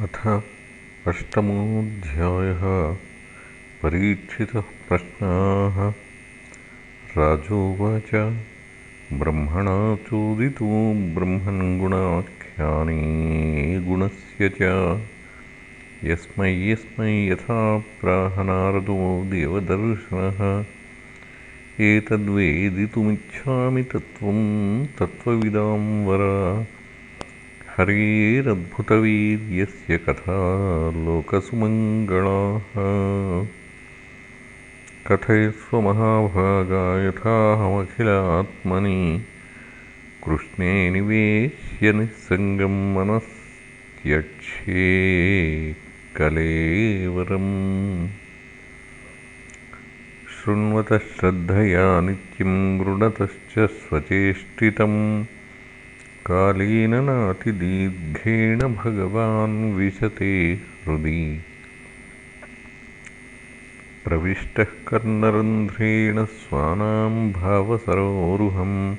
अथ अष्टमोऽध्यायः। परीक्षितः प्रश्नाः। राजोवाच। ब्रह्मणा चोदितो ब्रह्मन् गुणाख्याने गुणस्य च। यस्मै यस्मै यथा प्राहनारदो देवदर्शनः। एतद्वेदितुमिच्छामि तत्त्वं तत्त्वविदां वरा हरेरद्भुतवीर्यस्य कथा लोकसुमङ्गलाः कथयस्वमहाभागा यथाहमखिलात्मनि कृष्णे निवेश्य निःसङ्गं मनस्त्यक्ष्ये कलेवरम्। शृण्वतः श्रद्धया नित्यं गृणतश्च स्वचेष्टितम् कालेन नातिदीर्घेण भगवान् विशते हृदि। प्रविष्टः कर्णरन्ध्रेण स्वानां भावसरोरुहं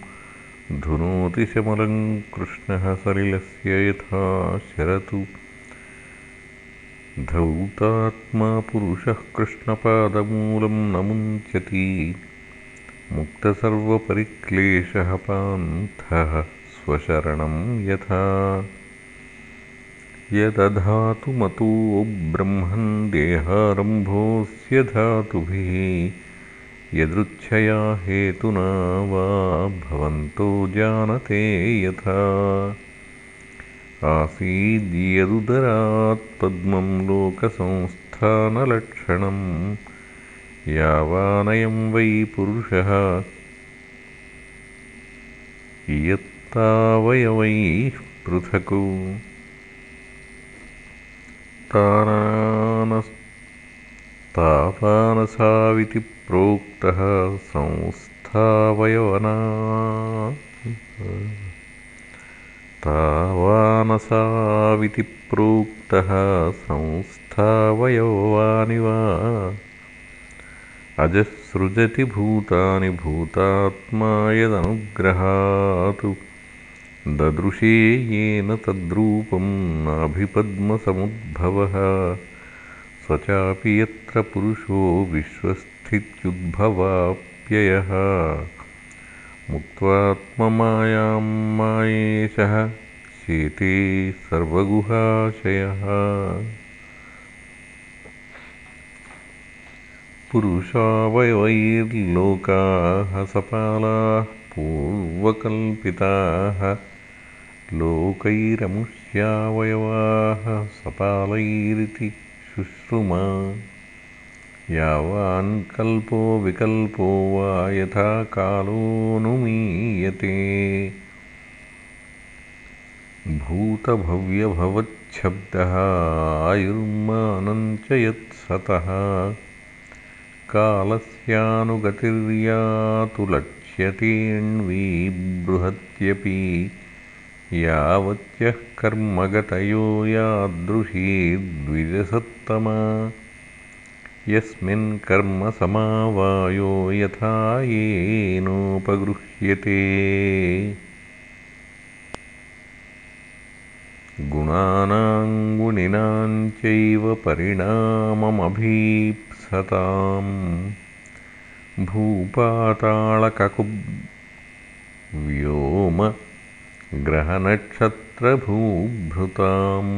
कृष्णः सलिलस्य यथा शरतु। धौतात्मा पुरुषः कृष्णपादमूलं न मुञ्चति मुक्तसर्वपरिक्लेशः पान्थः यदधातुमतो ब्रह्मन् देहारम्भोऽस्य धातुभिः यदृच्छया हेतुना वा भवन्तो जानते यथा। आसीद्यदुदरात् पद्मं लोकसंस्थानलक्षणं यावानयं वै पुरुषः। यत् तावयवैः पृथक्। तावानसाविति प्रोक्तः संस्थावयवना तावानसाविति प्रोक्तः संस्थावयवानि वा अजसृजति भूतानि भूतात्मा यदनुग्रहात् ददृशे येन तद्रूपं नाभिपद्मसमुद्भवः। स चापि यत्र पुरुषो विश्वस्थित्युद्भवाप्ययः। मुक्त्वात्ममायां मायेशः शेते सर्वगुहाशयः। पुरुषावयवैर्लोकाः सपालाः पूर्वकल्पिताः लोकैरमुष्यावयवाः सपालैरिति शुश्रुमा। यावान् कल्पो विकल्पो वा यथा कालोऽनुमीयते। भूतभव्यभवच्छब्दः आयुर्मानं च यत्सतः कालस्यानुगतिर्यातु लक्ष्यतेऽण्वी बृहत्यपि यावत्यः कर्मगतयो यादृशीर्द्विजसत्तमा यस्मिन् कर्मसमावायो यथा येनोपगृह्यते। गुणानाङ्गुणिनाञ्चैव परिणाममभीप्सताम्। भूपाताळककुव्योम ग्रहनक्षत्रभूभृताम्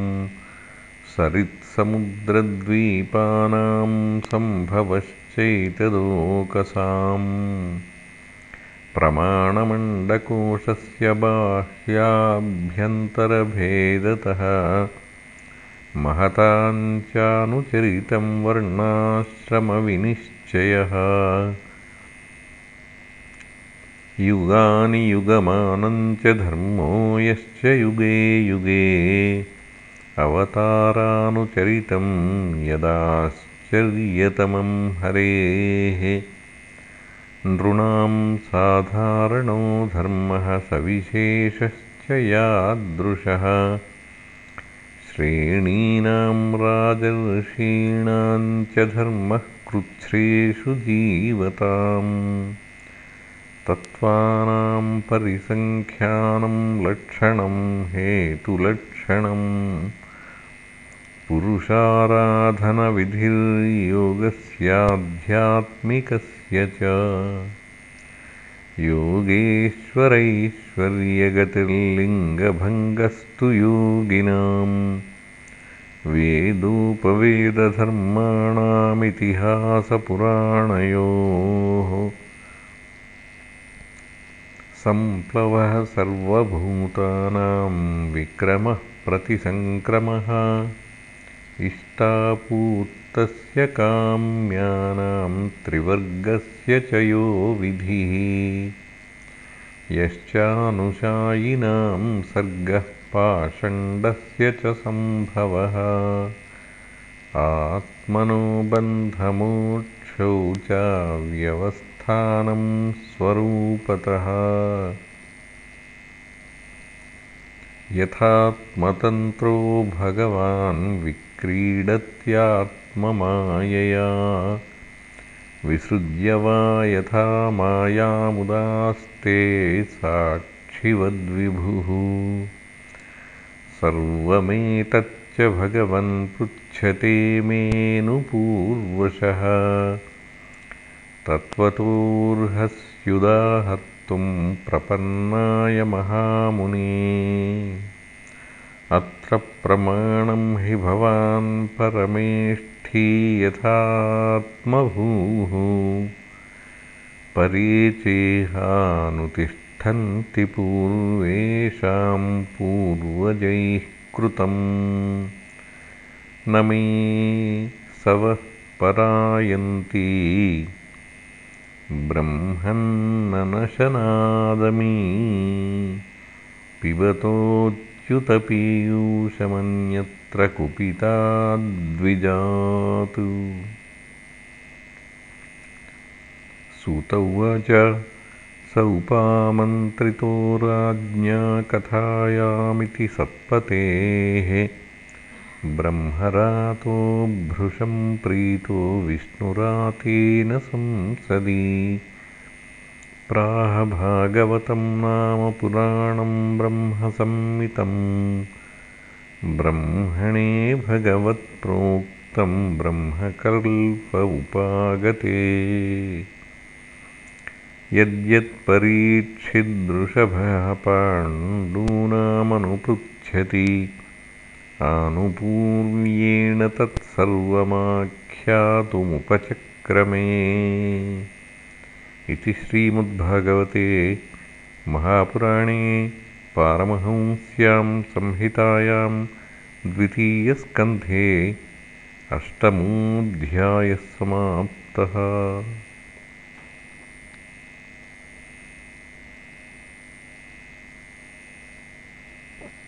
सरित्समुद्रद्वीपानां सम्भवश्चैतदोकसाम् प्रमाणमण्डकोशस्य बाह्याभ्यन्तरभेदतः महताञ्चानुचरितं वर्णाश्रमविनिश्चयः युगानि युगमानञ्च धर्मो यश्च युगे युगे अवतारानुचरितं यदाश्चर्यतमं हरेः। नृणां साधारणो धर्मः सविशेषश्च यादृशः। श्रेणीनां राजर्षीणां च धर्मः कृच्छ्रेषु जीवताम् तत्त्वानां परिसङ्ख्यानं लक्षणं हेतुलक्षणम्। पुरुषाराधनविधिर्योगस्याध्यात्मिकस्य च। योगेश्वरैश्वर्यगतिर्लिङ्गभङ्गस्तु योगिनाम्। वेदोपवेदधर्माणामितिहासपुराणयोः सम्प्लवः सर्वभूतानां विक्रमः प्रतिसङ्क्रमः। इष्टापूर्तस्य काम्यानां त्रिवर्गस्य च यो विधिः। यश्चानुशायिनां सर्गः पाषण्डस्य च सम्भवः। आत्मनो च व्यवस्थानं स्वरूपतः। यथात्मतन्त्रो भगवान् विक्रीडत्यात्ममायया। विसृज्य वा यथा मायामुदास्ते साक्षिवद्विभुः। सर्वमेतच्च भगवन् पृच्छते मेऽनुपूर्वशः तत्त्वतोऽर्हस्युदाहत् प्रपन्नाय महामुने। अत्र प्रमाणं हि भवान् परमेष्ठी यथात्मभूः। परेचेहानुतिष्ठन्ति पूर्वेषां पूर्वजैः कृतम्। न मे सवः परायन्ती ब्रह्मन्ननशनादमी पिबतोऽच्युतपीयूषमन्यत्र कुपिताद्विजातु। सुत उवाच स उपामन्त्रितो राज्ञा कथायामिति सत्पतेः ब्रह्मरातो भृशं प्रीतो विष्णुरातेन संसदि। प्राह भागवतं नाम पुराणं ब्रह्मसंमितं ब्रह्मणे भगवत्प्रोक्तं ब्रह्मकल्प उपागते। यद्यत्परीक्षिदृषभः पाण्डूनामनुपृच्छति आनुपूर्व्येण तत्सर्वमाख्यातुमुपचक्रमे। इति श्रीमद्भागवते महापुराणे पारमहंस्यां संहितायां द्वितीयस्कन्धे अष्टमोऽध्यायः समाप्तः